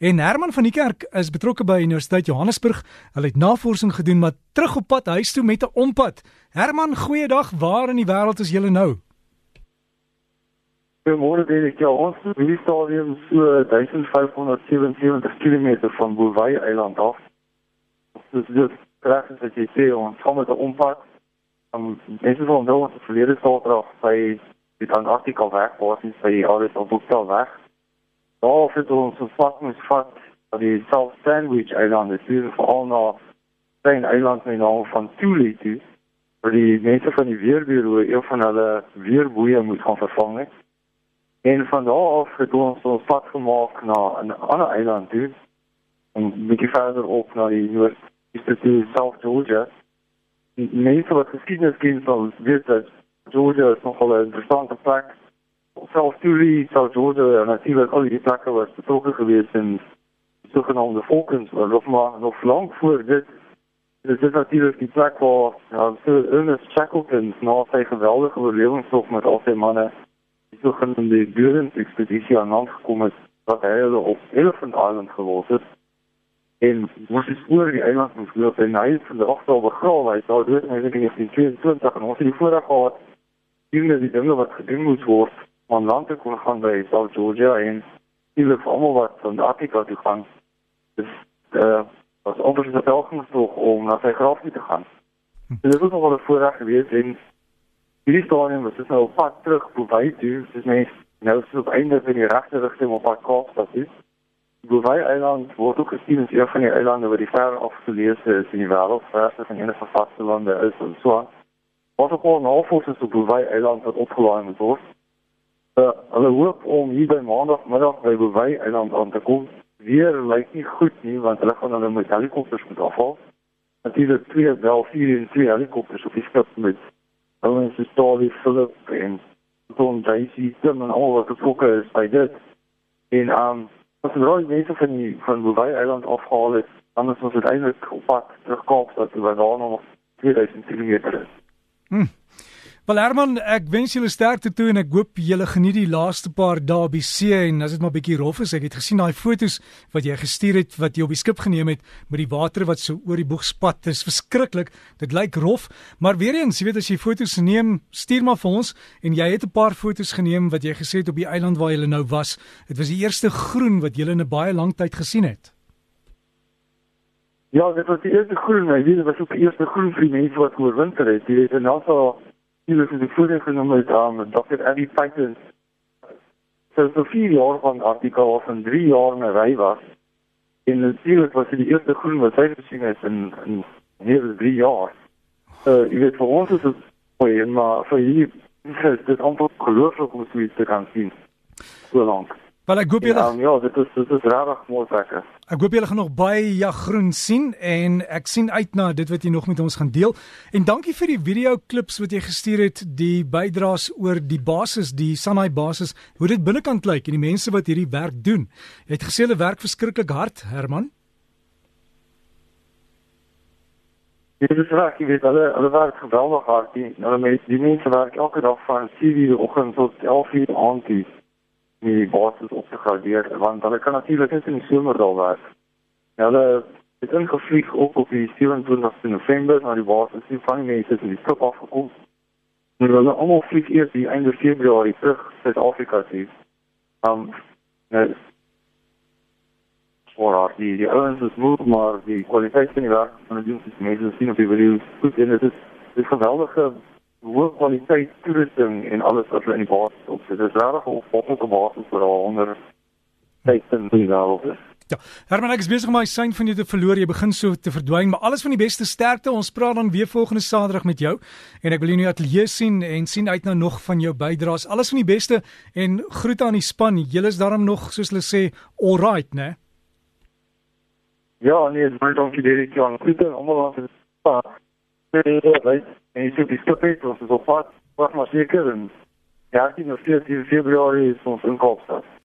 En Herman van die Kerk is betrokke by Universiteit Johannesburg. Hy het navorsing gedoen maar terug op pad huis toe met 'n ompad. Herman, goeiedag. Waar in die wêreld is jy nou? Goeiemôre. Ja, ons is hier stadium so 1577 km van Bouvet Eiland af. Dit is dus pragtig dat jy sê ons kom met 'n ompad. Um, mense van nou ons verlede Saterdag by die Antarktika weg, waar ons by alles op hotel weg daar het ons vervat met vat dat die South Sandwich Eilande stuur veral na klein eiland met naam van Tule toe waar die mense van die weerbureau een van hulle weerboeie moet gaan vervang het. En van daar af het ons ons pad gemaak na 'n ander eiland toe en bietjie verder op na die University of South Georgia. Mense wat geskiedenis ken van weet dat Georgia is nogal 'n interessante plek self Tuli, South Georgia en natuurlik al die plekke was betrokke geweest in sogenaamde volkensoorlog maar nog lank voor dit. Dit is natuurlik die plek waar ja, Ernest Shackleton na sy geweldige oorlewingstog met al sy manne die sogenaamde Buren ekspedisie aan land gekom het wat hy hulle op Elephant Island gelos het en moes hy oor die eiland moes loop en hy het vandag al begrawe. Hy sou dood en hy het in 1922 en ons die voorraad gehad die dinge wat gedoen moes word om land te kon gaan by South Georgia en hulle almal wat van Afrika toe gaan. Dis eh uh, was ongeveer die velgangstog om na sy graf te gaan. Hm. Dit was nog wel 'n voorreg geweest en hierdie stadium was dit nou op pad terug Bouvet toe. Dis net nou so op einde van die regte rigting op pad Kaapstad toe. Bouvet Eiland word ook gesien as een van die eilande wat die ver afgeleese is in die wêreld, verste van enige vastelande is en so. Wat ook al volgens op Bouvet Eiland wat opgelaai moet word. Uh, hulle hoop om hier by maandagmiddag by Bouvet Eiland aan te kom. Weer lyk nie goed nie want hulle gaan hulle met helikopters moet afval. Natuurlik twee wel vier en twee helikopters op die skip met ouens se storie Philip en Tom Daisy Tim en al wat betrokke is by dit. En um as die rooi mense van die van Bouvet Eiland afhaal het, dan is ons uiteindelik op pad terug Kaapstad toe waar daar nog 2000 km is. Hm. Wel Herman, ek wens julle sterkte toe en ek hoop julle geniet die laaste paar dae by see en as dit maar bietjie rof is. Ek het gesien daai fotos wat jy gestuur het wat jy op die skip geneem het met die water wat so oor die boeg spat. Dit is verskriklik. Dit lyk rof, maar weer eens, jy weet as jy fotos neem, stuur maar vir ons en jy het 'n paar fotos geneem wat jy gesê het op die eiland waar jy nou was. Dit was die eerste groen wat jy in 'n baie lang tyd gesien het. Ja, dit was die eerste groen, maar dit was ook die eerste groen vir die mense wat oorwinter het. Jy het nou al Hier is die vorige genoem met um, Dr. Abby Python. So so vier jaar van artikel van 3 jaar na ry was. En natuurlik was dit die eerste groen wat hy gesien het in in hier 3 jaar. So jy weet vir ons is dit mooi maar vir hier is dit amper om so iets te kan sien. So lank. Wel ek hoop julle Ja, ja dit is dit is regtig mooi plekke. Ek hoop julle gaan nog baie ja groen sien en ek sien uit na dit wat jy nog met ons gaan deel. En dankie vir die video klips wat jy gestuur het, die bydraes oor die basis, die Sanai basis, hoe dit binnekant lyk en die mense wat hierdie werk doen. Jy het gesê hulle werk verskriklik hard, Herman. Dit is reg, jy weet hulle hulle werk geweldig hard. Die, hulle mense, die mense werk elke dag van 7:00 die oggend tot 11:00 aand toe die basis op te gradeer want hulle kan natuurlik net in die somer daar werk. Hulle het ingevlieg op op die 27 November na die basis en van die mense is in die skip afgekom. En hulle almal vlieg eers die einde Februarie terug Suid-Afrika toe. Um nou voor haar die die ouens is moe maar die kwaliteit van die werk van die dienste mense sien op die video goed en dit is dit geweldige hoë kwaliteit toerusting en alles wat hulle in die basis op sit. Dit is regtig 'n opvoedende basis vir al onder tydens die wêreld. Ja, Herman, ek is besig om my sein van jou te verloor. Jy begin so te verdwyn, maar alles van die beste sterkte. Ons praat dan weer volgende Saterdag met jou en ek wil jou in die ateljee sien en sien uit na nog van jou bydraes. Alles van die beste en groete aan die span. Julle is daarom nog soos hulle sê, all right, né? Ja, nee, baie dankie Derek. Ja, groete almal aan die span. Nee. En sê dis tot net ons is op wat maar seker en ja, die nou 14 Februarie is ons in Kaapstad.